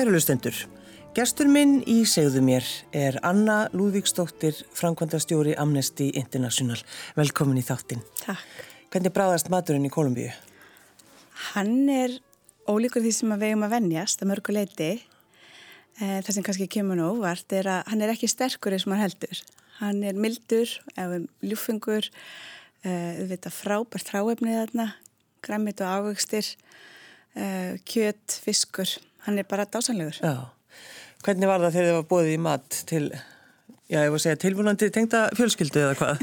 Kærulustendur, gestur minn í segðu mér er Anna Lúðvíksdóttir, Frankvandastjóri Amnesty International. Velkomin í þáttinn. Takk. Hvernig bráðast maturinn í Kolumbíu? Hann er ólíkur því sem við vegum að vennjast að mörgu leiti. Eh, það sem kannski kemur nú vart er að hann er ekki sterkur eins og maður heldur. Hann er mildur, ljúfingur, við veitum frábært fráefnið þarna, græmit og ávöxtir, eh, kjött, fiskur. Hann er bara dásanlegur. Já. Hvernig var það þegar þið var bóðið í mat til, já ég voru að segja tilvunandi tengda fjölskyldu eða hvað?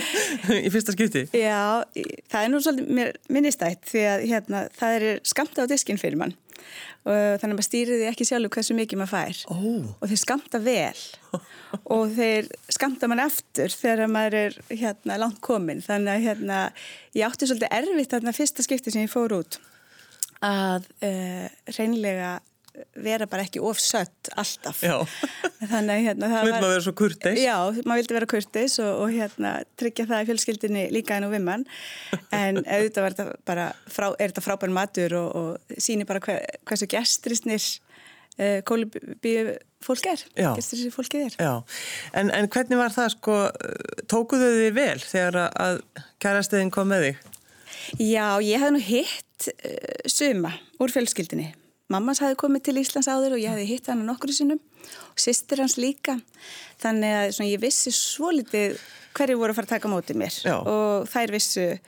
í fyrsta skipti? Já, það er nú svolítið mér minnistætt því að hérna, það er skamta á diskin fyrir mann og þannig að maður stýrir því ekki sjálf hversu mikið maður fær oh. og þeir skamta vel og þeir skamta mann eftir þegar maður er hérna langt komin þannig að hérna ég átti svolítið erfitt þarna fyrsta skipti sem ég fór út að uh, reynlega vera bara ekki ofsött alltaf Já. þannig að hérna það var... Maður vera svo kurteis? Já, maður vildi vera kurteis og, og hérna tryggja það í fjölskyldinni líka enn og vimman en auðvitað var þetta bara frá, er þetta frábær matur og, og sýnir bara hver, hversu gestrisnir uh, kólubíu fólk er gestrisnir fólkið er Já, en, en hvernig var það sko tókuðu þið vel þegar að kærasteðin kom með þig? Já, ég hef nú hitt uh, suma úr fjölskyldinni Mammas hafi komið til Íslands áður og ég hefði hitt hann nokkru sinnum og sýstir hans líka. Þannig að svona, ég vissi svo litið hverju voru að fara að taka mótið mér Já. og þær vissu uh,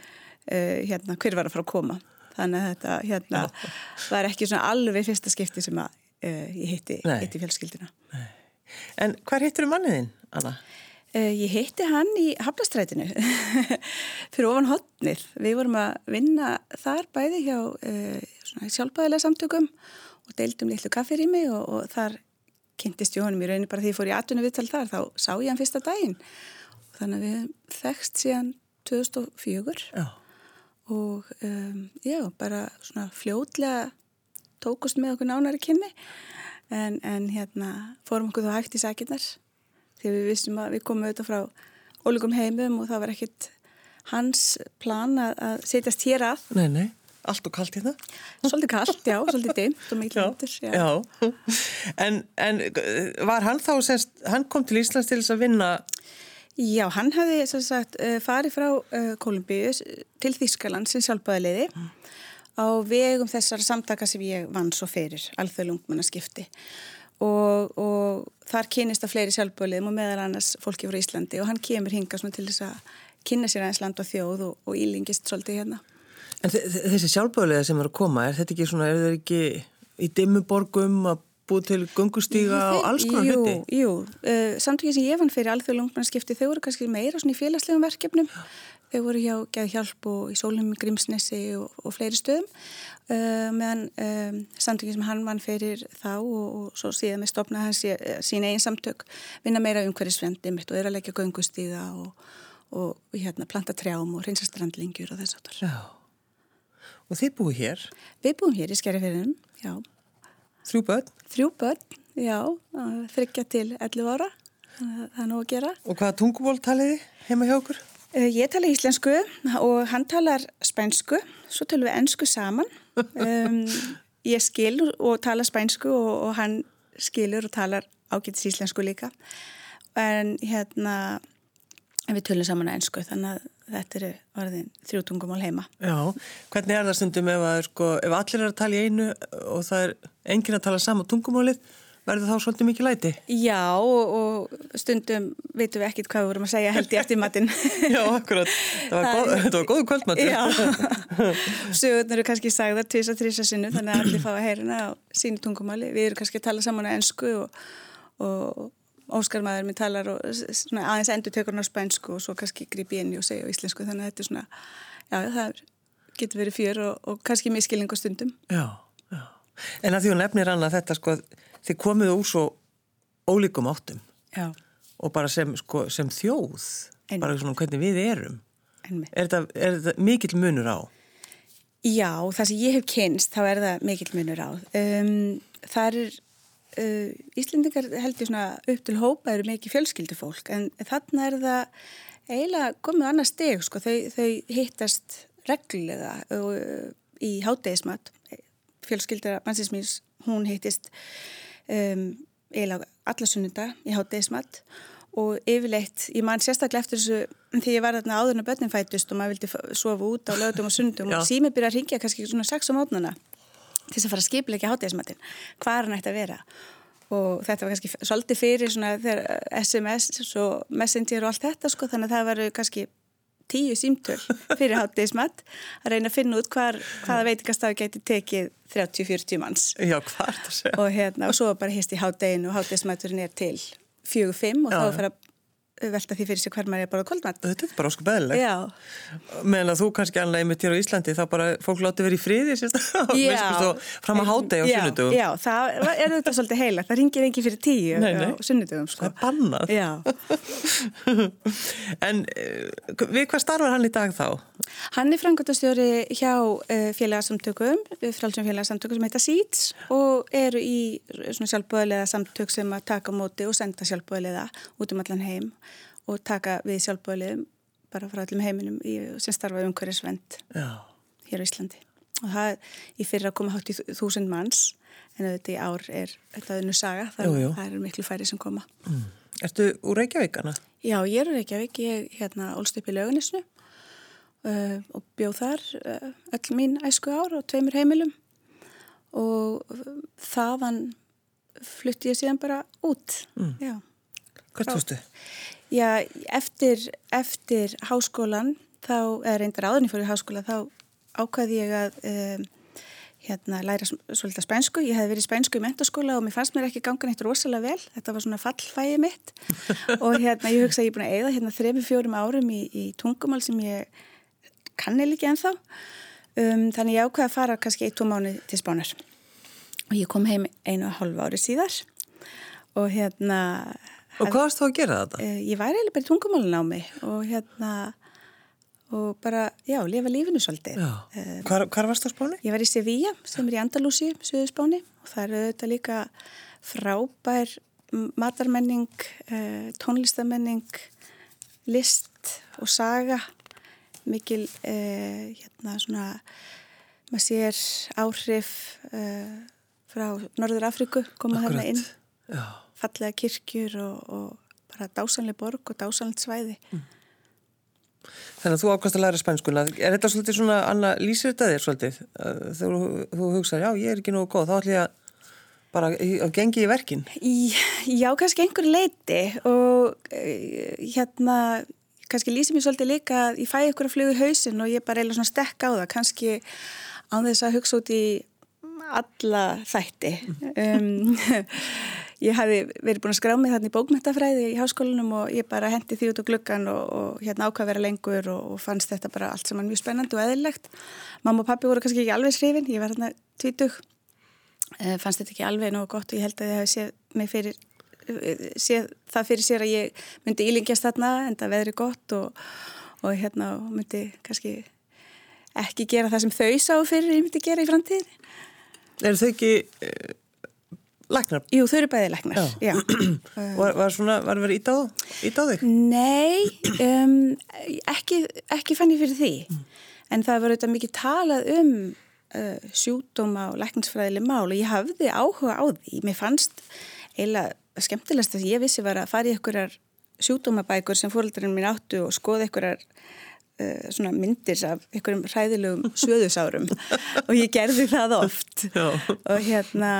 hérna, hver var að fara að koma. Þannig að þetta hérna, var ekki svona alveg fyrsta skipti sem að, uh, ég hitti, hitti fjölskyldina. Nei. En hver hittir þú manniðinn, Anna? Uh, ég hitti hann í Hafnastrætinu fyrir ofan hotnið. Við vorum að vinna þar bæði hjá sjálfbæðilega samtökum og deildum litlu kaffir í mig og, og þar kynntist honum í raunin bara því ég fór í atvinnu viðtal þar, þá sá ég hann fyrsta daginn. Þannig að við þekst síðan 2004 já. og um, já, bara svona fljótlega tókust með okkur nánari kynni en, en hérna fórum okkur þá hægt í sakinnar þegar við vissum að við komum auðvitað frá ólíkum heimum og það var ekkit hans plan að, að setjast hér að. Nei, nei. Allt og kallt hérna? Svolítið kallt, já, svolítið dimt og mikil hundur. Já, já. En, en var hann þá, semst, hann kom til Íslands til þess að vinna? Já, hann hafði sagt, farið frá Kolumbíu til Þískaland sem sjálfbæðileiði mm. á vegum þessar samtaka sem ég vann svo fyrir, alþjóðlungmannaskipti og, og þar kynist að fleiri sjálfbæðileiðum og meðal annars fólki frá Íslandi og hann kemur hinga til þess að kynna sér aðeins land og þjóð og, og ílingist svolítið hérna. En þessi sjálfböðulega sem er að koma, er þetta ekki svona, er þetta ekki í dimmuborgum að búið til gungustíga og alls konar jú, hluti? Jú. Uh, samtökið sem ég vann fyrir alþjóð lungmannskipti, þau voru kannski meira svona í félagslegum verkefnum. Þau voru hjá Gæði Hjálp og í Sólum Grímsnesi og, og fleiri stöðum. Uh, meðan um, samtökið sem hann vann fyrir þá og, og svo síðan með stopnað hans sín eigin samtök vinna meira umhverjusvendi mitt og er að leggja gungustíga og, og hérna planta trjám og reynsastrandlingjur og þess aftur. Já. Og þið búið hér? Við búum hér í Skerjafjörðunum, já. Þrjú börn? Þrjú börn, já, þryggja til 11 ára, það er nú að gera. Og hvaða tungumól taliði heima hjá okkur? Ég tala íslensku og hann talar spænsku, svo talum við ennsku saman. Um, ég skil og tala spænsku og, og hann skilur og talar ágætis íslensku líka. En hérna, við tölum saman ennsku, þannig að þetta eru orðin þrjútungumál heima. Já, hvernig er það stundum ef, að, sko, ef allir er að tala í einu og það er engin að tala saman tungumálið, verður þá svolítið mikið læti? Já, og, og stundum veitum við ekkit hvað við vorum að segja held í eftir matinn. Já, akkurat. Það var, góð, það var góðu kvöldmatur. Já, sögurnar eru kannski sagðar tvisa, þrisa sinu, þannig að allir fá að heyrina á sínu tungumáli. Við erum kannski að tala saman á ennsku og, og Óskar maður minn talar og aðeins endur tökur hann á spænsku og svo kannski gripi inn í og segja á íslensku þannig að þetta er svona, já það getur verið fjör og, og kannski miskilning á stundum. Já, já. En að því hún nefnir annað þetta sko, þið komuðu úr svo ólíkum áttum já. og bara sem, sko, sem þjóð, Einmitt. bara svona hvernig við erum. Er þetta, er þetta mikill munur á? Já, það sem ég hef kynst þá er það mikill munur á. Um, það er Uh, Íslendingar heldur svona upp til hópa eru mikið fjölskyldufólk en þarna er það eiginlega komið annað steg sko, þau, þau hittast reglulega uh, í hátdegismat fjölskyldara mannsins míns hún heitist um, eiginlega alla sunnunda í hátdeismat og yfirleitt, ég man sérstaklega eftir þessu því ég var þarna áður en að börnin fætust og maður vildi sofa út á lögutum og sundum og sími byrja að ringja kannski svona 6 á mótnana til þess að fara að skipla ekki hátdeismatin hvað er hann ætti að vera. Og þetta var kannski svolítið fyrir svona þegar SMS og Messenger og allt þetta sko þannig að það var kannski tíu símtöl fyrir hátdeismat að reyna að finna út hvar, hvaða veitingastafi geti tekið 30-40 manns Já, er það? Og hérna, og svo bara hýst í hátdeginu og hátdeismaturinn er til fjögur fimm og Já. þá fyrir að velta því fyrir sig hver maður er bara kvöldmatt. Þetta er bara ósku beðileg. Já. Meðan að þú kannski alveg einmitt hér á Íslandi þá bara fólk láti verið í friði sérstaklega fram að hátegi á sunnudugum. Já, það er þetta svolítið heila. Það ringir engi fyrir tíu nei, nei. á sunnudugum. Sko. Það er bannað. Já. en uh, við hvað starfar hann í dag þá? Hann er frangotastjóri hjá uh, félagsamtökum, frálsum félagsamtökum sem heita SEEDS og eru í svona sjálfböðlega samtök sem að taka móti og senda sjálfböðlega út um allan heim og taka við sjálfbóliðum bara frá allum heiminum í, sem starfa umhverjusvend hér á Íslandi. Og það í fyrir að koma hátt í þúsund manns en þetta í ár er þetta öðnu saga þannig að það er miklu færi sem koma. Mm. Ertu úr Reykjavíkana? Já, ég er úr Reykjavík, ég hérna ólst upp í lauganisnu uh, og bjóð þar uh, öll mín æsku ár og tveimur heimilum. Og þaðan flutti ég síðan bara út. Mm. Hvert fórstu? Já, eftir, eftir háskólan, þá, eða reyndar áðurni fór í háskóla, þá ákvaði ég að um, hérna, læra svolítið spænsku. Ég hef verið spænsku í mentaskóla og mér fannst mér ekki ganga neitt rosalega vel. Þetta var svona fallfæði mitt og hérna, ég hugsa að ég er búin að eigða hérna þremi fjórum árum í, í tungumál sem ég kanni líka ennþá. Um, þannig ég ákvaði að fara kannski eitt og mánu til spánar og ég kom heim einu og hálfu ári síðar og hérna Og hvað varst þú að gera þetta? Uh, ég væri eiginlega bara í tungumálun á mig og hérna og bara, já, lifa lífinu svolítið. Um, hvar, hvar varst á spáni? Ég var í Sevilla sem er í Andalúsi, söðu spáni og það eru þetta líka frábær matarmenning, uh, tónlistamenning, list og saga, mikil, uh, hérna svona, maður sér áhrif frá Norður Afriku koma þarna inn. Já fallega kirkjur og, og bara dásanlega borg og dásanlega svæði. Mm. Þannig að þú ákvæmst að læra spænskuna. Er þetta svolítið svona, Anna, lýsir þetta þér svolítið? Þú, þú hugsaður, já, ég er ekki nógu góð, þá ætlum ég að bara að gengi í verkin. Já, kannski einhver leiti og uh, hérna, kannski lýsir mér svolítið líka að ég fæ ykkur að fluga í hausin og ég bara eila svona stekka á það, kannski á þess að hugsa út í alla þætti. Um, ég hafi verið búin að skrá mig þarna í bókmyndafræði í háskólanum og ég bara hendi því út á gluggan og, og hérna ákvað að vera lengur og, og fannst þetta bara allt saman mjög spennandi og eðlilegt. Mamma og pappi voru kannski ekki alveg skrifin, ég var hérna tvítug, e, fannst þetta ekki alveg nógu gott og ég held að ég hef séð, eh, séð það fyrir sér að ég myndi ílingjast þarna en það veðri gott og, og hérna myndi kannski ekki gera það sem þau sá fyrir ég myndi gera í framtíðin. Er þau ekki eh, Læknar? Jú, þau eru bæðið læknar, já. já. Var, var svona, var það verið ít á, þig? Nei, um, ekki, ekki fann ég fyrir því. Mm. En það var auðvitað mikið talað um uh, sjúdóma og lækningsfræðileg mál og ég hafði áhuga á því. Mér fannst eiginlega skemmtilegast að ég vissi var að fara í einhverjar sjúdómabækur sem fóröldurinn mín áttu og skoða einhverjar uh, svona myndir af einhverjum hræðilegum söðusárum og ég gerði það oft Já. og hérna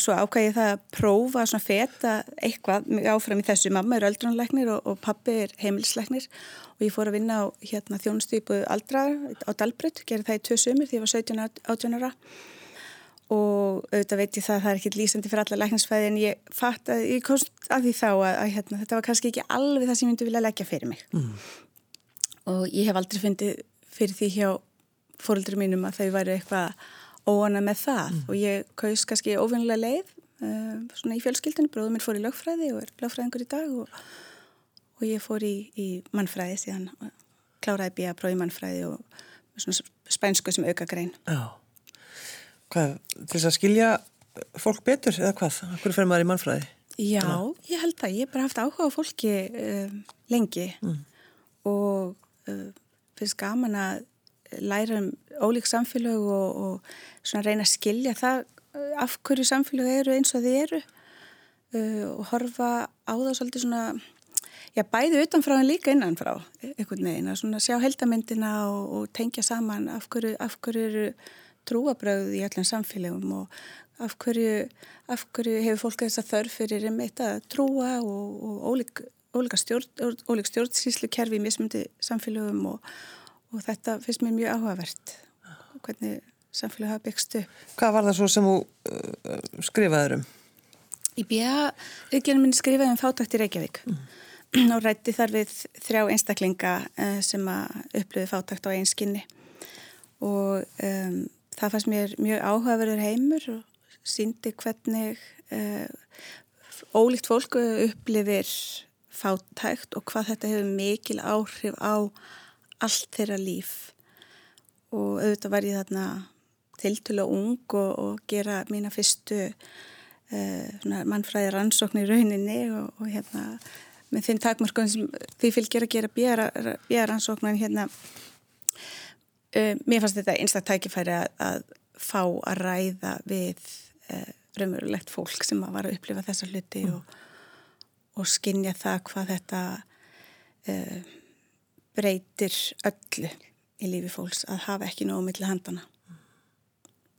svo ákvæði það að prófa svona feta eitthvað áfram í þessu. Mamma er öldrunleiknir og, og pappi er heimilsleiknir og ég fór að vinna á hérna, þjónustýpu aldra á Dalbrödd, gerði það í tvö sömur því ég var 17-18 ára. Og auðvitað veit ég það að það er ekki lýsandi fyrir alla lækningsfæði en ég fatt að ég komst að því þá að, að hérna, þetta var kannski ekki alveg það sem ég myndi vilja leggja fyrir mig. Mm. Og ég hef aldrei fundið fyrir því hjá fóröldur mínum að þau væri eitthvað óana með það mm. og ég kaus kannski ofinlega leið uh, svona í fjölskyldinu, bróðum minn fór í lögfræði og er lögfræðingur í dag og, og ég fór í, í mannfræði síðan kláraði býja bróði mannfræði og svona spænsku sem auka grein Já, hvað, til þess að skilja fólk betur eða hvað? Hvernig fer maður í mannfræði? Já, Þannig? ég held það, ég bara haft áhuga á fólki um, lengi mm. og uh, finnst gaman að læra um ólík samfélag og, og reyna að skilja það af hverju samfélög eru eins og þið eru uh, og horfa á það svolítið svona, já bæði utanfrá en líka innanfrá einhvern veginn. Að svona sjá heldamindina og, og tengja saman af hverju, af hverju eru trúabröð í öllum samfélögum og af hverju, af hverju hefur fólk þess að þörf fyrir einmitt að trúa og, og ólík, ólík stjórn, stjórnsýslu kerfi í mismundi samfélögum og, og þetta finnst mér mjög áhugavert hvernig samfélag hafa byggstu. Hvað var það svo sem þú uh, skrifaður um? Í bíða, auðvitað minn skrifaði um fátækt í Reykjavík mm. og rætti þar við þrjá einstaklinga uh, sem að upplöðu fátækt á einskinni og um, það fannst mér mjög áhugaverður heimur og síndi hvernig uh, ólíkt fólku upplifir fátækt og hvað þetta hefur mikil áhrif á allt þeirra líf og auðvitað var ég þarna tiltölu ung og, og gera mína fyrstu uh, mannfræði rannsókn í rauninni og, og hérna með þinn takmarkun sem því fylgir að gera bjara rannsókn en hérna uh, mér fannst þetta einstaklega tækifæri að, að fá að ræða við uh, raunverulegt fólk sem var að upplifa þessa hluti mm. og, og skinja það hvað þetta breytir öllu í lífi fólks að hafa ekki nógu millir handana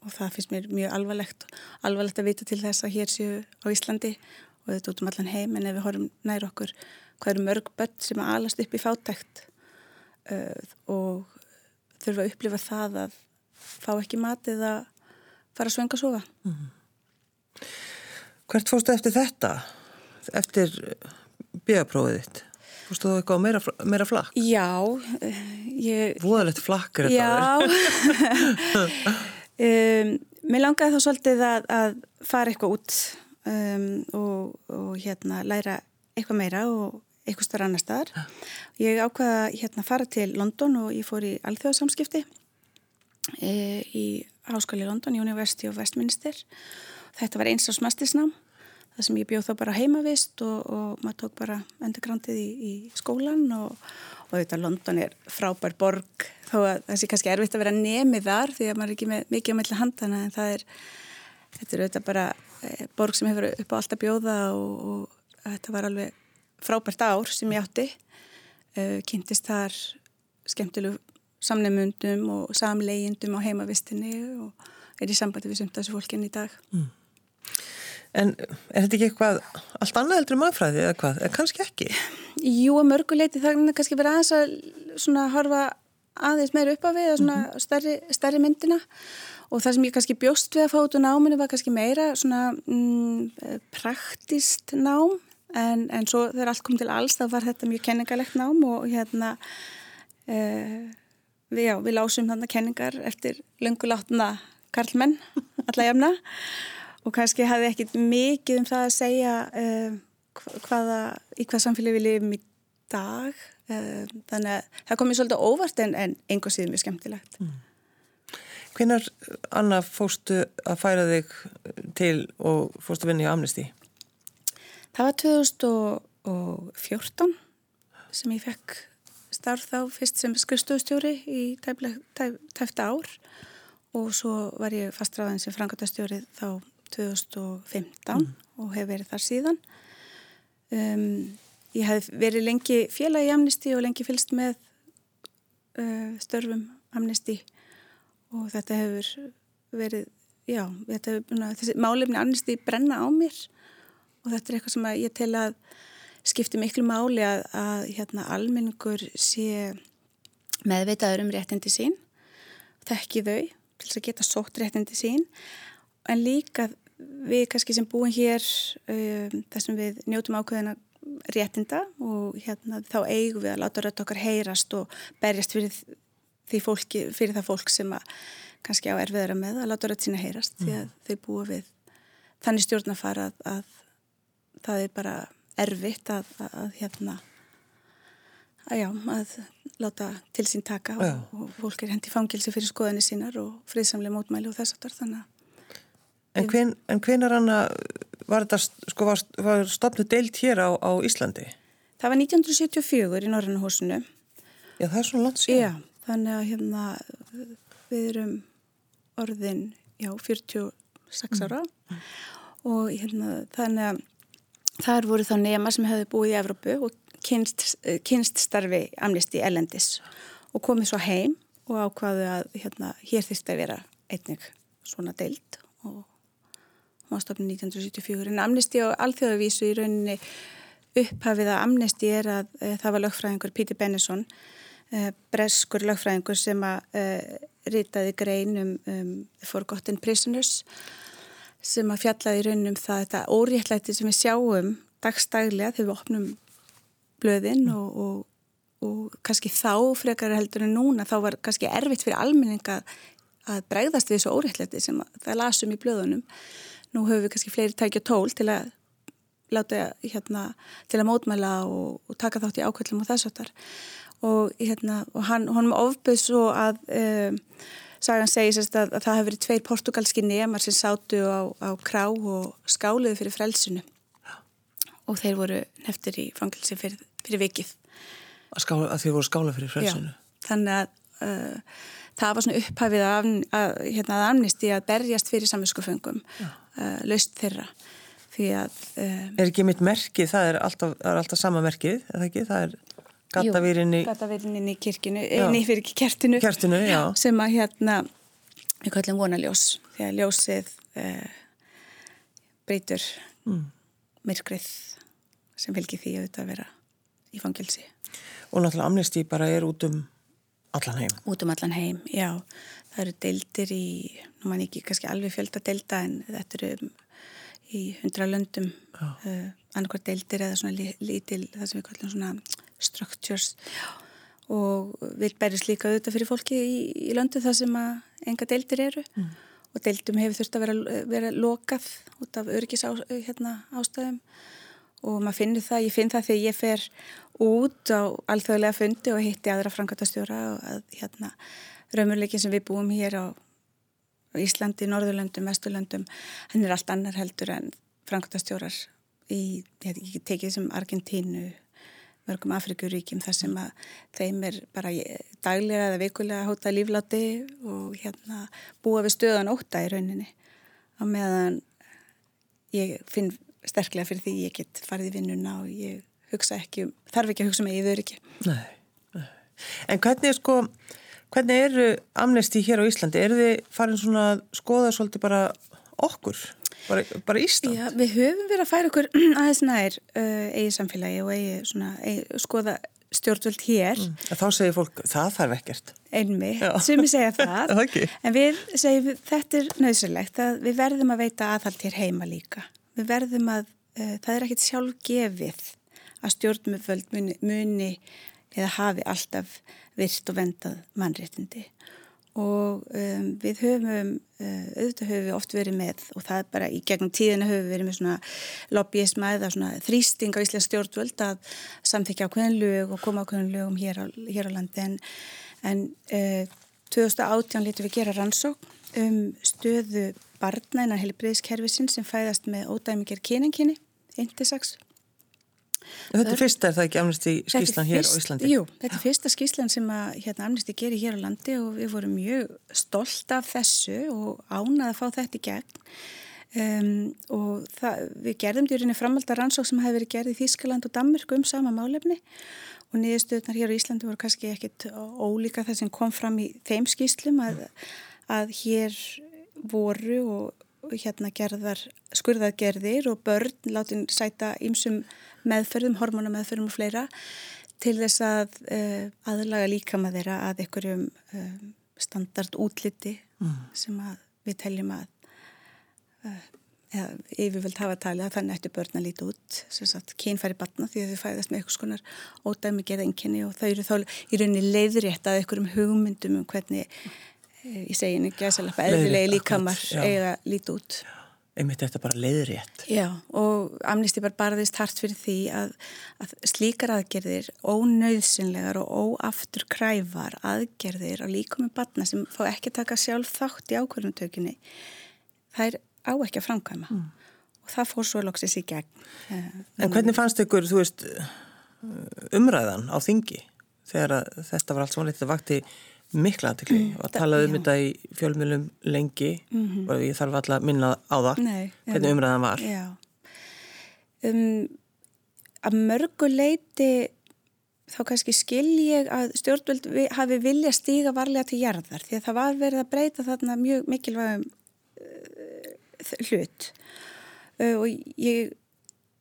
og það finnst mér mjög alvarlegt alvarlegt að vita til þess að hér séu á Íslandi og þetta út um allan heim en ef við horfum nær okkur hvað eru mörg börn sem að alast upp í fátækt uh, og þurfa að upplifa það að fá ekki matið að fara að svenga að sofa mm. Hvert fórstu eftir þetta? Eftir bíaprófið þitt? Fórstu þú eitthvað meira, meira flakk? Já ég... Voðalegt flakk er þetta Já Um, mér langaði þá svolítið að, að fara eitthvað út um, og, og hérna læra eitthvað meira og eitthvað starf annar staðar. Ég ákvaða hérna fara til London og ég fór í alþjóðsamskipti e, í Háskóli London, University of Westminster. Þetta var eins á smastisnám, það sem ég bjóð þá bara heimavist og, og maður tók bara endurgrantið í, í skólan og og þetta London er frábær borg þó að það sé kannski erfitt að vera nemið þar því að maður er ekki með mikið á melli handana en það er, þetta er auðvitað bara e, borg sem hefur upp á alltaf bjóða og, og þetta var alveg frábært ár sem ég átti e, kynntist þar skemmtilegu samnefmundum og samlegjendum á heimavistinni og er í sambandi við sumt þessu fólkin í dag mm. En er þetta ekki eitthvað allt annað heldur mannfræði eða hvað? Eða kannski ekki? Jú, að mörguleiti það er kannski verið aðeins að svona horfa aðeins meira upp á við eða svona mm -hmm. stærri, stærri myndina og það sem ég kannski bjóst við að fá út á náminu var kannski meira svona mm, praktist nám en, en svo þegar allt kom til alls þá var þetta mjög kenningalegt nám og hérna uh, við, já, við lásum þannig kenningar eftir lungulátna karlmenn, alla jafna og kannski hafði ekkit mikið um það að segja uh, hvaða, í hvað samfélagi við lifum í dag uh, þannig að það komið svolítið óvart en, en einhver síðan mjög skemmtilegt mm. Hvinnar, Anna, fóstu að færa þig til og fóstu að vinna í Amnesty? Það var 2014 sem ég fekk starf þá fyrst sem skrifstofstjóri í tæfta ár og svo var ég fastræðan sem frangatastjóri þá 2015 mm. og hef verið þar síðan. Um, ég hef verið lengi félagi amnesti og lengi fylst með uh, störfum amnesti og þetta hefur verið, já, þetta hefur, þessi málefni amnesti brenna á mér og þetta er eitthvað sem ég tel að skipti miklu máli að, að hérna, almenningur sé meðveitaður um réttindi sín, þekki þau til þess að geta sótt réttindi sín en líka við kannski sem búum hér um, þessum við njótum ákveðina réttinda og hérna þá eigum við að láta rött okkar heyrast og berjast fyrir, fólki, fyrir það fólk sem að kannski á erfiðara með að láta rött sína heyrast því að mm. þau búa við þannig stjórn að að, að það er bara erfitt að, að, að hérna að já, að láta til sín taka og, og fólk er hendi fangilsi fyrir skoðanir sínar og friðsamlega mótmæli og þess aftar þannig að En, hven, en hvenar hann var sko, var, var stopnu deilt hér á, á Íslandi? Það var 1974 í Norrannahúsinu. Já, það er svona langt síðan. Já, þannig að hérna við erum orðin, já, 40, sex ára mm. og hérna, þannig að þar voru þá nema sem hefði búið í Evrópu og kynst, kynst starfi amnisti ellendis og komið svo heim og ákvaðu að hérna, hér þýrst að vera einnig svona deilt og hún var stofnið 1974 en amnisti á alþjóðavísu í rauninni upphafið að amnesti er að e, það var lögfræðingur Píti Bennison e, breskur lögfræðingur sem að e, ritaði grein um, um Forgotten Prisoners sem að fjallaði í raunum það þetta óréttlæti sem við sjáum dagstæglega þegar við opnum blöðin og, og, og kannski þá frekar heldur en núna þá var kannski erfitt fyrir almenninga að bregðast við þessu óréttlæti sem það lasum í blöðunum nú höfum við kannski fleiri tækja tól til að láta hérna til að mótmæla og, og taka þátt í ákveðlum og þess aftar og hérna og hann, hann ofböð svo að um, Sagan segir sérst að, að það hefur verið tveir portugalski nefnar sem sátu á, á krá og skáluðu fyrir frelsinu og þeir voru neftir í fangilsi fyrir, fyrir vikið. Að, skála, að þeir voru skála fyrir frelsinu? Já, þannig að uh, það var svona upphafið að, að, hérna, amnisti að berjast fyrir samvinskuföngum, uh, laust þeirra. Að, uh, er ekki mitt merkið, það er alltaf, er alltaf sama merkið, er það ekki? Það er gatavírinni gatavírinni í kirkinu, einni fyrir kertinu, kertinu sem að hérna við kallum vonaljós því að ljósið uh, breytur mm. myrkrið sem fylgir því að þetta vera í fangilsi og náttúrulega amnesti bara er út um allan heim. Út um allan heim, já. Það eru deildir í, nú mann ekki kannski alveg fjölda deilda en þetta eru í hundra löndum. Uh, annarkvært deildir eða svona lítil það sem við kallum svona structures. Og vil berist líka auðvitað fyrir fólki í, í löndu það sem að enga deildir eru. Mm. og deildum hefur þurft að vera, vera lokað út af öryggis á, hérna, ástæðum. Og maður finnur það, ég finn það þegar ég fer út á alþjóðlega fundi og hitti aðra framkvæmtastjóra og að hérna raumurleikin sem við búum hér á Íslandi, Norðurlöndum, Vesturlöndum hann er allt annar heldur en framkvæmtastjórar í, ég tekið sem Argentínu mörgum Afrikuríkjum þar sem að þeim er bara daglega eða vikulega hóta lífláti og hérna búa við stöðan óta í rauninni. Á meðan ég finn sterklega fyrir því ég get farið í vinnuna og ég hugsa ekki, um, þarf ekki að hugsa mig yfir ekki. Nei, nei. En hvernig er sko, hvernig eru amnesti hér á Íslandi? Eru þið farin svona að skoða svolítið bara okkur? Bara, bara Ísland? Já, við höfum verið að færa okkur aðeins nær uh, eigi samfélagi og eigi, svona, eigi skoða stjórnvöld hér. Mm. Þá segir fólk, það þarf ekkert. Einmi, sem ég segja það. okay. En við segjum, þetta er nöðsynlegt að við verðum að veita aðhald hér heima líka. Við verðum að, uh, það er ekkit sjálf gefið að stjórnvöld muni, muni eða hafi alltaf virt og vendað mannréttindi. Og um, við höfum, uh, auðvitað höfum við oft verið með og það er bara í gegnum tíðina höfum við verið með svona lobbyisma eða svona þrýsting á Íslands stjórnvöld að samþykja ákveðin lög og koma ákveðin lögum hér á, hér á landi. En, en uh, 2018 letur við gera rannsók um stöðu barna innan helbriðiskerfisin sem fæðast með ódæmikir kyninginni, 1-6 Þetta er fyrsta, er það ekki amnesti skíslan hér á Íslandi? Jú, þetta er fyrsta skíslan sem að hérna, amnesti gerir hér á landi og við vorum mjög stolt af þessu og ánað að fá þetta í gegn. Um, og það, við gerðum dýrinni framaldar rannsók sem hefði verið gerð í Þískaland og Danmark um sama málefni. Og niðurstöðnar hér á Íslandi voru kannski ekkit ólíka það sem kom fram í þeim skíslum að, að hér voru og hérna gerðar skurðagerðir og börn látin sæta ímsum meðferðum, hormonameðferðum og fleira til þess að uh, aðlaga líkama þeirra að einhverjum uh, standard útliti mm. sem að við teljum að uh, eða yfirvöld hafa talið að þannig ættu börn að líti út sem sagt kynfæri batna því að þau fæðast með eitthvað skonar ódæmi geða enginni og þau eru þá í rauninni leiðrétt að einhverjum hugmyndum um hvernig í seginu gæsalappa eðlilegi líkamar eiga líti út Já einmitt þetta bara leiðrétt. Já og Amnesty bara barðist hart fyrir því að, að slíkar aðgerðir ónauðsynlegar og óaftur kræfar aðgerðir á líkominn batna sem fá ekki taka sjálf þátt í ákvörðumtökinni það er á ekki að framkvæma mm. og það fór svo loksins í gegn. Eh, en hvernig fannst ykkur, þú veist, umræðan á þingi þegar þetta var allt svona litið vakti mikla aðtikli Mm, og talaði um þetta í fjölmjölum lengi og ég þarf alltaf að minna á það Nei, hvernig umræðan var. Um, að mörgu leiti þá kannski skil ég að stjórnvöld hafi vilja stíga varlega til jarðar því að það var verið að breyta þarna mjög mikilvægum uh, hlut. Uh, og ég,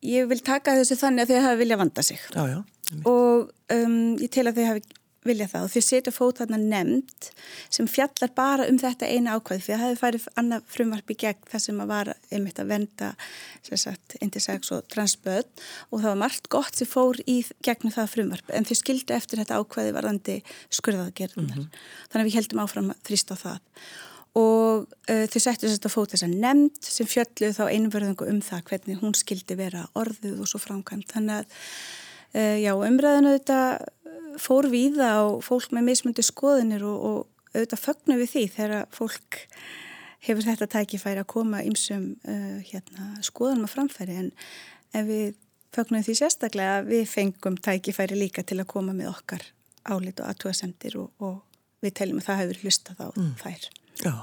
ég vil taka þessu þannig að þau hafi vilja vanda sig. Já, já. og um, ég tel að þau hafi vilja það. Og þau setja fót þarna nefnd sem fjallar bara um þetta eina ákvæð því að það hefði farið annað frumvarp í gegn þar sem að var einmitt að venda intersex og transböð og það var margt gott sem fór í gegnum það frumvarp en þau skildu eftir þetta ákvæði varðandi skurðaðgerðunar mm -hmm. þannig að við heldum áfram þrýst á það. Og uh, þau settu þetta fót þess að nefnd sem fjölluð þá einverðingu um það hvernig hún skildi vera orðuð og svo framkvæmt þannig að uh, já, umræðinu þetta fór víða á fólk með mismundi skoðinir og, og auðvitað fögnu við því þegar fólk hefur þetta tækifæri að koma ymsum uh, hérna, skoðanum að framfæri en, en við fögnum því sérstaklega að við fengum tækifæri líka til að koma með okkar álit og aðtúasendir og, og við teljum að það hefur hlustað á mm. þær. Já,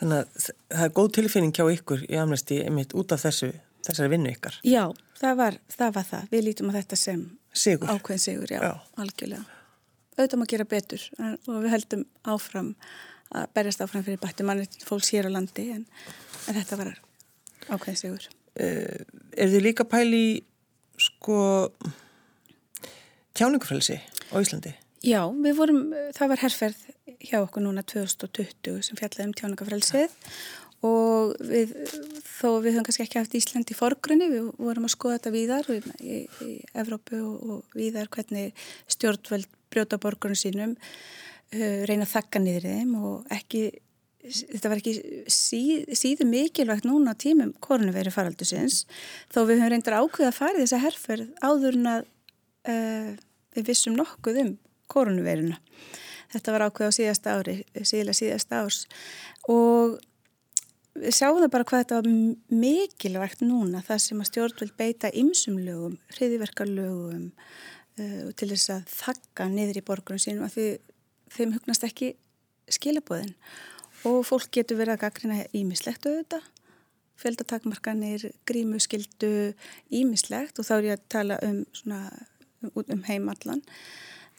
þannig að það er góð tilfinning hjá ykkur í amnesti einmitt út af þessu, þessari vinnu ykkar. Já, það var það. Var það. Við lítum að þetta sem Sigur. ákveðin sigur, já, Já. algjörlega. Auðvitað maður gera betur og við heldum áfram að berjast áfram fyrir bættu manni fólks hér á landi en, en þetta var ákveðin sigur. Uh, er þið líka pæli sko tjáningufrelsi á Íslandi? Já, við vorum, það var herrferð hjá okkur núna 2020 sem fjallaði um tjáningafrelsið og við, þó við höfum kannski ekki haft Ísland í forgrunni, við vorum að skoða þetta víðar í, í, í Evrópu og, og víðar hvernig stjórnvöld brjóta borgarinn sínum, uh, reyna að þakka niður þeim og ekki, þetta var ekki síð, síðu mikilvægt núna á tímum korunveri faraldusins, þó við höfum reyndar ákveða að fara í þessa herrferð áður en að uh, við vissum nokkuð um koronaviruna. Þetta var ákveð á síðasta ári, síðlega síðasta árs og við sjáum það bara hvað þetta var mikilvægt núna það sem að stjórnvöld beita ymsum lögum, hriðiverkarlögum uh, til þess að þakka niður í borgurum sínum að því þeim hugnast ekki skilabóðin og fólk getur verið að gaggrina ímislegt auðvitað fjöldatakmarkanir, grímuskildu ímislegt og þá er ég að tala um, svona, um, um heimallan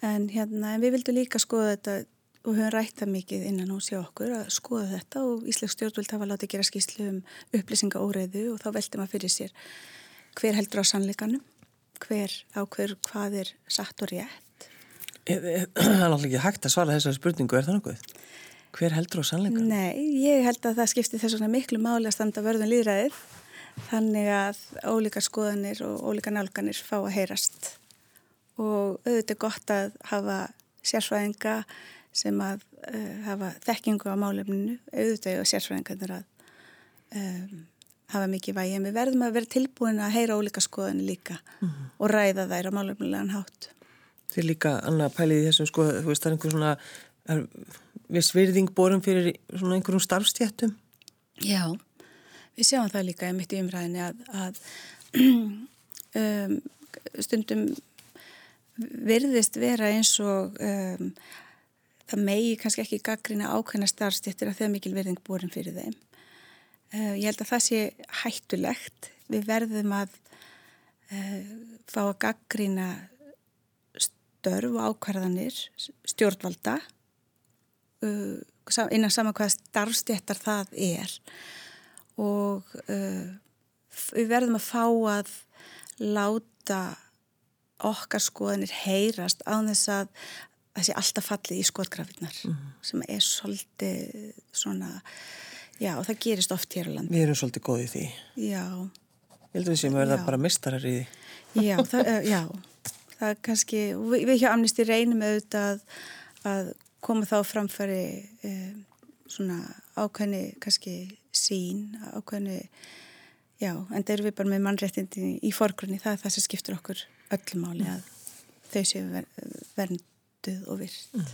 en, hérna, en við vildum líka skoða þetta og höfum rætt það mikið innan hús hjá okkur að skoða þetta og Ísleik stjórnvöld hafa látið gera skýslu um upplýsinga óreiðu og þá veldi maður fyrir sér hver heldur á sannleikanum, hver á hver hvað er satt og rétt. Það er náttúrulega ekki hægt að svara þessari spurningu, er það nokkuð? Hver heldur á sannleikanum? Nei, ég held að það skipti þess vegna miklu máli að standa vörðun líðræðið þannig að ólíkar skoðanir og ólíkar nálganir fá að heyrast og auðvitað gott að hafa sérfræðinga sem að uh, hafa þekkingu á málefninu, auðvitað og sérfræðingarnir að um, hafa mikið vægi, en við verðum að vera tilbúin að heyra ólíka skoðanir líka mm -hmm. og ræða þær á málefnilegan hátt. Þið líka annað pælið í þessum sko, þú veist það er einhver svona er, viss virðing borum fyrir svona einhverjum starfstjættum? Já, við sjáum það líka mitt í umræðinni að, að um, stundum virðist vera eins og um, það megi kannski ekki gaggrina ákveðna starfstjættir að þau mikil virðing borum fyrir þeim. Uh, ég held að það sé hættulegt. Við verðum að uh, fá að gaggrina störf og ákvarðanir stjórnvalda uh, innan saman hvaða starfstjættar það er og við verðum að fá að láta okkar skoðanir heyrast á þess að það sé alltaf fallið í skotgrafinnar mm -hmm. sem er svolítið svona, já og það gerist oft hér á landi. Við erum svolítið góðið því. Já. Ég held að við séum að verða bara mistarar í því. Já, það, já, það er kannski, við, við hjá Amnesty reynum auðvitað að koma þá framfæri um, svona ákveðni kannski sín, ákveðni já, en það eru við bara með mannréttindi í forgrunni, það er það sem skiptur okkur öllum máli að þau séu ver, vernduð og virt mm.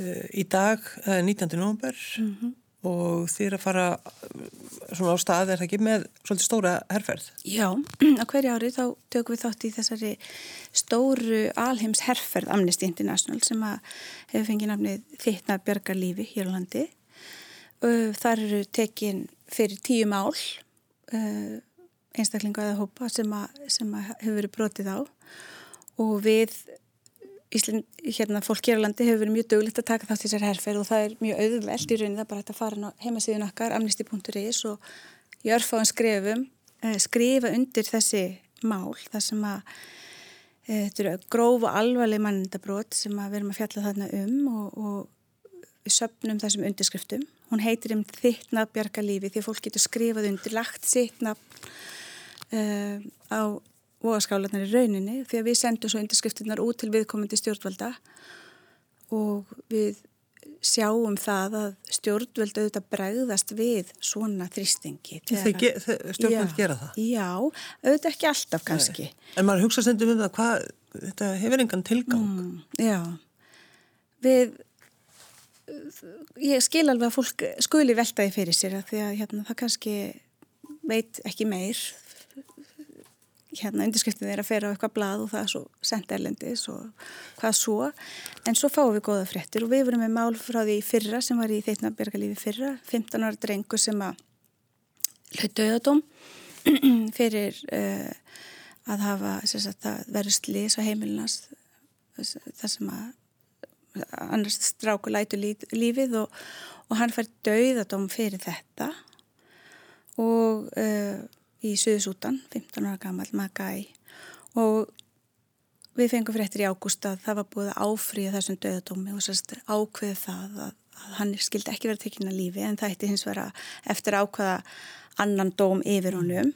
uh, Í dag, það er 19. november mm -hmm. og þið er að fara svona á stað er það ekki með svolítið stóra herrferð? Já, á hverju ári þá tökum við þátt í þessari stóru alheims herrferð Amnesty International sem að hefur fengið nafnið Þittna Björgarlífi hér á landi. Þar eru tekin fyrir tíu mál einstaklingu eða hópa sem, að, sem að hefur verið brotið á og við Ísland, hérna fólk hér á landi hefur verið mjög dögulegt að taka þátt í sér herrferð og það er mjög auðveld í rauninni það bara að fara heimasíðun okkar amnesty.is og í örfáðan skrefum eh, skrifa undir þessi mál þar sem að eh, þetta eru gróf og alvarleg mannendabrót sem að við erum að fjalla þarna um og, og við söpnum þessum undirskriftum. Hún heitir um þitt nafn bjarga lífi því að fólk getur skrifað undir lagt sitt nafn uh, á voðaskálanar í rauninni því að við sendum svo undirskriftinnar út til viðkomandi stjórnvalda og við sjáum það að stjórnvöld auðvitað bregðast við svona þrýstingi. Ge stjórnvöld gera það? Já, auðvitað ekki alltaf kannski. Nei. En maður hugsa sendum um það hvað, þetta hefur engan tilgang. Mm, já, við, ég skil alveg að fólk skuli veltaði fyrir sér að því að hérna, það kannski veit ekki meir hérna undirskriftin er að fera á eitthvað blað og það er svo sendt erlendis og hvað svo. En svo fáum við goða fréttir og við vorum með mál frá því fyrra sem var í þeitna bergalífi fyrra 15 ára drengu sem að hlaut döðadóm fyrir uh, að hafa sagt, að verður slís á heimilinast þar sem að annars stráku lætu lífið og, og hann fær döðadóm fyrir þetta. Og uh, í Suðsútan, 15 ára gammal Magai og við fengum fréttir í ágúst að það var búið að áfrýja þessum döðadómi og sérst ákveði það að, að hann skildi ekki verið tekinn að lífi en það eitti hins vera eftir ákveða annan dóm yfir honum.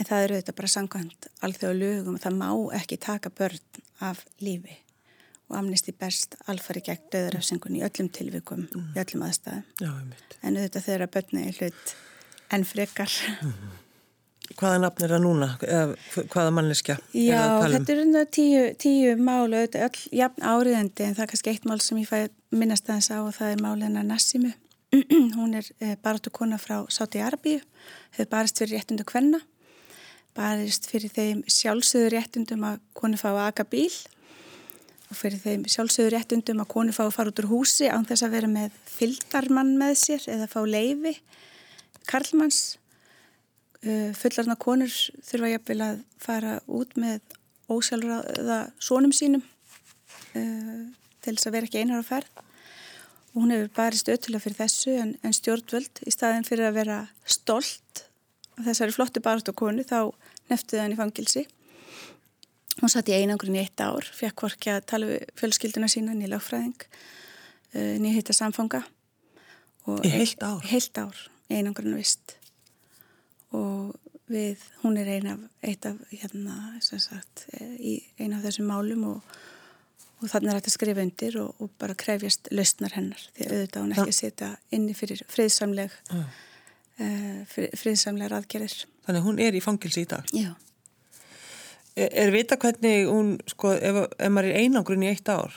En það eru þetta bara sangkvæmt alþjóða lögum og það má ekki taka börn af lífi. Og amnisti best alfari gegn döðaröfsingun í öllum tilvikum, mm. í öllum aðstæðum. Já, en auðvitað þeirra börni er hlut en frekar. Mm. Hvaða nafn er það núna? Hvaða manneskja? Já, er þetta er um tíu, tíu málu, öll jafn áriðandi en það er kannski eitt mál sem ég fæ minnast aðeins á og það er málina Nassimu. Hún er eh, baratu kona frá Sáti Arbíu, hefur barist fyrir réttundu kvenna, barist fyrir þeim sjálfsögur réttundum að konu fá að aga bíl og fyrir þeim sjálfsögur réttundum að konu fá að fara út úr húsi án þess að vera með fyldarmann með sér eða fá leifi Karlmanns fullarna konur þurfa jafnvel að fara út með ósjálfraða sónum sínum uh, til þess að vera ekki einar á ferð. Og hún hefur barist öttulega fyrir þessu en, en stjórnvöld í staðin fyrir að vera stolt af þessari flottu barist á konu þá neftuði hann í fangilsi hún satt í einangurinn í eitt ár fekk hvorki að tala við fjölskylduna sína nýja lagfræðing uh, eh, nýja hitta samfanga. Í heilt ár? Heilt ár, einangurinn vist og við, hún er ein af, eitt af, hérna, sagt, í eina af þessum málum og, og þannig er þetta að skrifa undir og, og bara krefjast lausnar hennar því að auðvitað hún ekki setja inni fyrir friðsamleg, uh. uh, friðsamlegar aðgerðir. Þannig hún er í fangilsi í dag? Já. Er, er vita hvernig hún, sko, ef, ef maður er einangrun í eitt ár,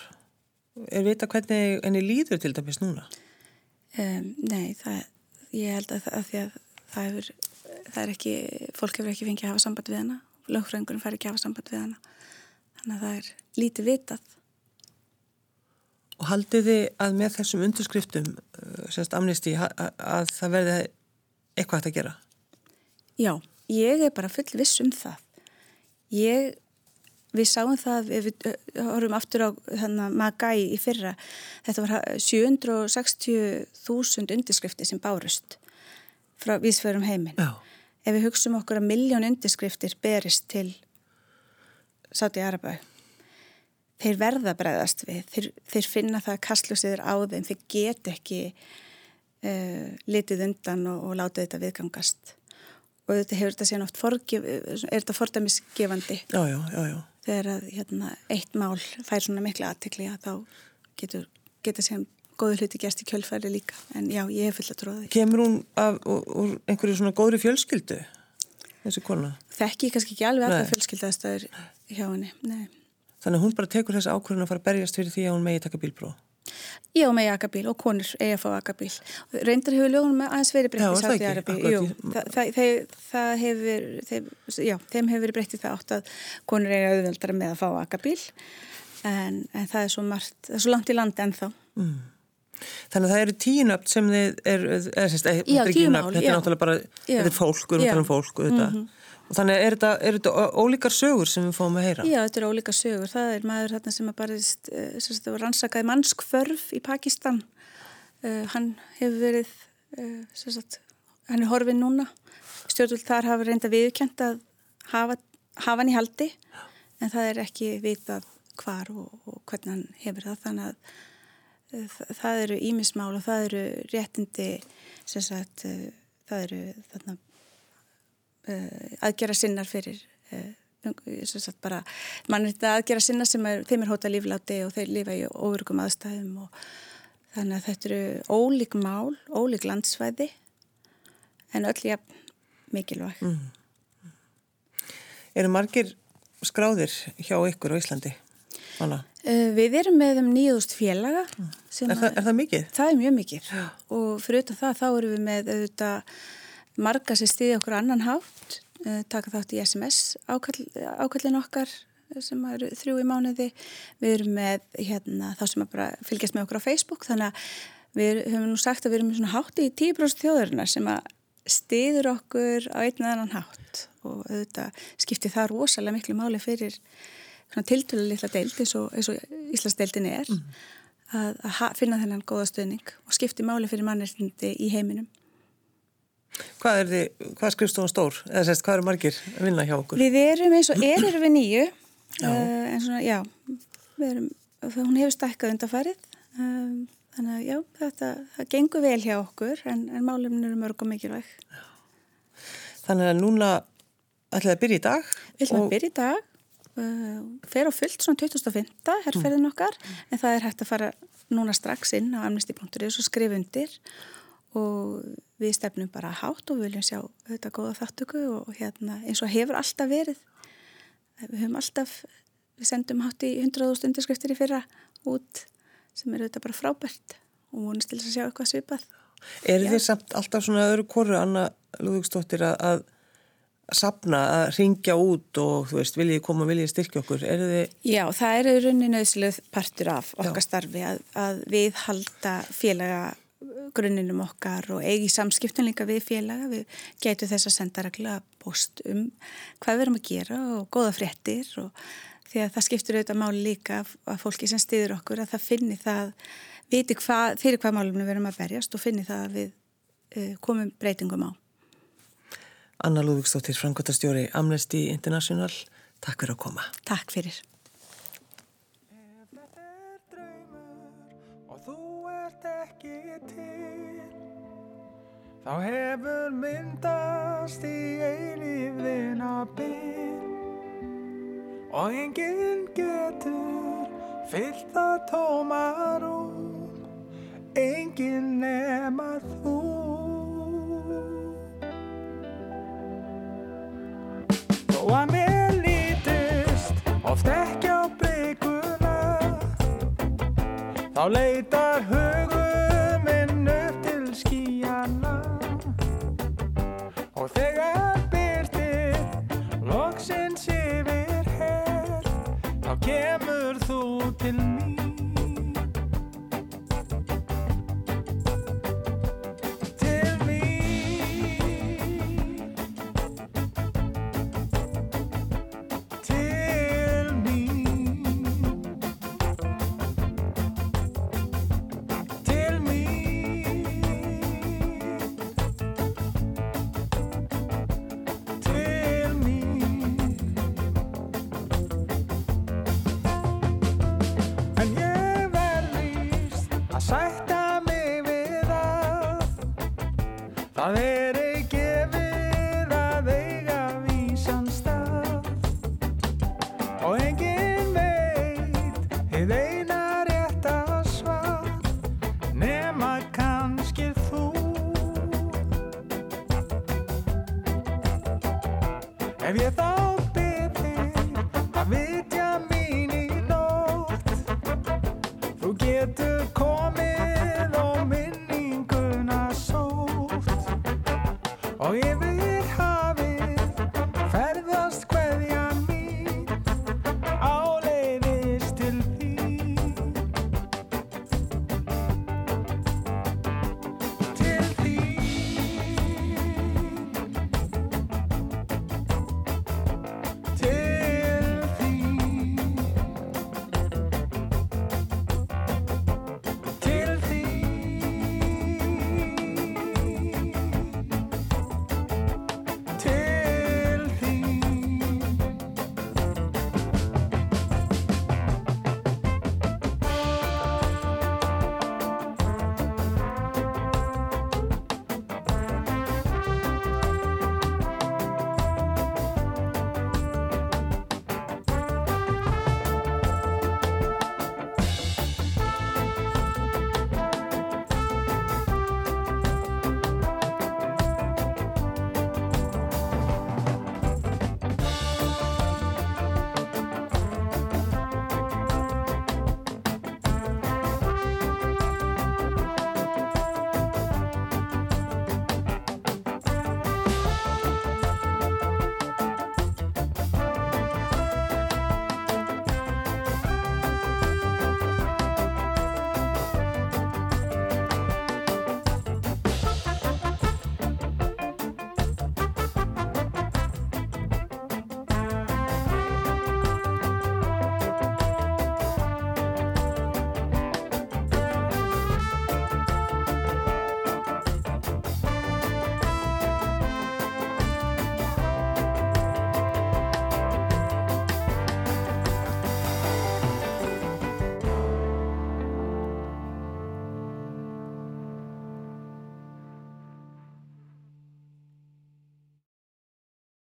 er vita hvernig henni líður til dæmis núna? Um, nei, það, ég held að, að því að það hefur það er ekki, fólk hefur ekki fengið að hafa samband við hana, lögfræðingurinn fær ekki að hafa samband við hana, þannig að það er lítið vitað. Og haldið þið að með þessum undirskriftum, uh, semst amnesti, að það verði eitthvað hægt að gera? Já, ég er bara full viss um það. Ég, við sáum það, við horfum aftur á Magai í fyrra, þetta var 760.000 undirskrifti sem bárust frá vísförum heiminn. Já. Ef við hugsaum okkur að miljón undirskriftir berist til Sáti Arabæ þeir verða bregðast við. Þeir, þeir finna það að kastljósiður á þeim. Þeir get ekki uh, litið undan og, og láta þetta viðgangast. Og þetta hefur þetta síðan oft forgef, er þetta fordæmisgefandi? Þegar að hérna, eitt mál fær svona mikla aðtikli að þá getur, getur síðan góður hluti gerst í kjölfæri líka en já, ég hef fullt að tróða því. Kemur hún af úr einhverju svona góðri fjölskyldu þessi kona? Þekki kannski ekki alveg alltaf fjölskyldaðstæður hjá henni, nei. Þannig að hún bara tekur þessi ákvörðun að fara að berjast fyrir því að hún megi taka bílbróð? Já, með akabíl og konur eiga að fá akabíl. Reyndar hefur lögunum aðeins verið breytt í Sáti Arabi. Það, hefur, þeim, já, þeim hefur verið breytt í það átt að konur eiga auðveldara með að fá akabíl en, en það er svo margt, það er svo langt í landi ennþá. Mm. Þannig að það eru tíunöfn sem þið er, eða sérst, þetta er ekki nöfn, þetta er náttúrulega bara, já. þetta er fólk, við erum að tala um fólk og þetta. Mm -hmm. Og þannig er þetta, er þetta ólíkar sögur sem við fáum að heyra? Já, þetta er ólíkar sögur. Það er maður þarna sem að bara uh, rannsakaði mannskförf í Pakistan. Uh, hann hefur verið, uh, sagt, hann er horfið núna. Stjórnvöld þar hafa reynda viðkjönd að hafa, hafa hann í haldi en það er ekki vitað hvar og, og hvernig hann hefur það. Þannig að það eru ímismál og það eru réttindi, sem sagt, uh, það eru þarna uh, aðgera sinnar fyrir uh, sagt, bara mannvita aðgera sinna sem er, þeim er hóta lífláti og þeir lifa í óverugum aðstæðum og þannig að þetta eru ólík mál, ólík landsvæði en öll jafn mikilvæg. Mm. Eru margir skráðir hjá ykkur á Íslandi? Uh, við erum með um nýjúst félaga. Mm. Er, það, er það mikið? Það er mjög mikið og fyrir utan það þá erum við með auðvitað marga sem stiði okkur annan hátt, uh, taka þátt í SMS ákall, ákallin okkar sem eru þrjú í mánuði. Við erum með hérna, þá sem bara fylgjast með okkur á Facebook þannig að við höfum nú sagt að við erum með svona hátt í 10% þjóðurina sem að stiður okkur á einn eða annan hátt og auðvitað skiptir það rosalega miklu máli fyrir tiltölu litla deild eins og, og Íslandsdeildin er mm. að, að finna þennan góða stöðning og skiptir máli fyrir mannirtindi í heiminum. Hvað þið, hvað er skrifstofan stór? Eða sérst, hvað eru margir að vinna hjá okkur? Við erum eins og er erum við nýju uh, en svona, já erum, hún hefur stækkað undarfarið um, þannig að já, þetta það gengur vel hjá okkur en, en málumn eru mörg og mikilvæg já. Þannig að núna ætlaði að byrja í dag Við ætlaði að byrja í dag fer á fullt svona 2005 herrferðin okkar, mm. en það er hægt að fara núna strax inn á amnesti.is og skrifa undir. Og við stefnum bara hátt og viljum sjá þetta góða þáttöku og hérna eins og hefur alltaf verið. Við höfum alltaf, við sendum hátt í 100.000 undirskriftir í fyrra út sem eru þetta bara frábært og vonist til að sjá eitthvað svipað. Er þið samt alltaf svona öðru korru Anna Lúðvíksdóttir að, að sapna, að ringja út og þú veist, viljið koma, viljið styrkja okkur er þið... Já, það er raunin auðsileg partur af okkar Já. starfi að, að við halda félaga grunninum okkar og eigi samskiptun líka við félaga. Við getum þess að senda regla post um hvað við erum að gera og góða fréttir og því að það skiptur auðvitað máli líka að fólki sem stiður okkur að það finni það, viti hvað, fyrir hvað málum við erum að berjast og finni það að við uh, komum breytingum á. Anna Lúðvíksdóttir, Frankværtastjóri Amnesty International, takk fyrir að koma. Takk fyrir. ekki til Þá hefur myndast í eilífðina byrj Og enginn getur fyllt það tómar út Enginn nema þú oft ekki á bygguna Þá leitar hugur Have you thought?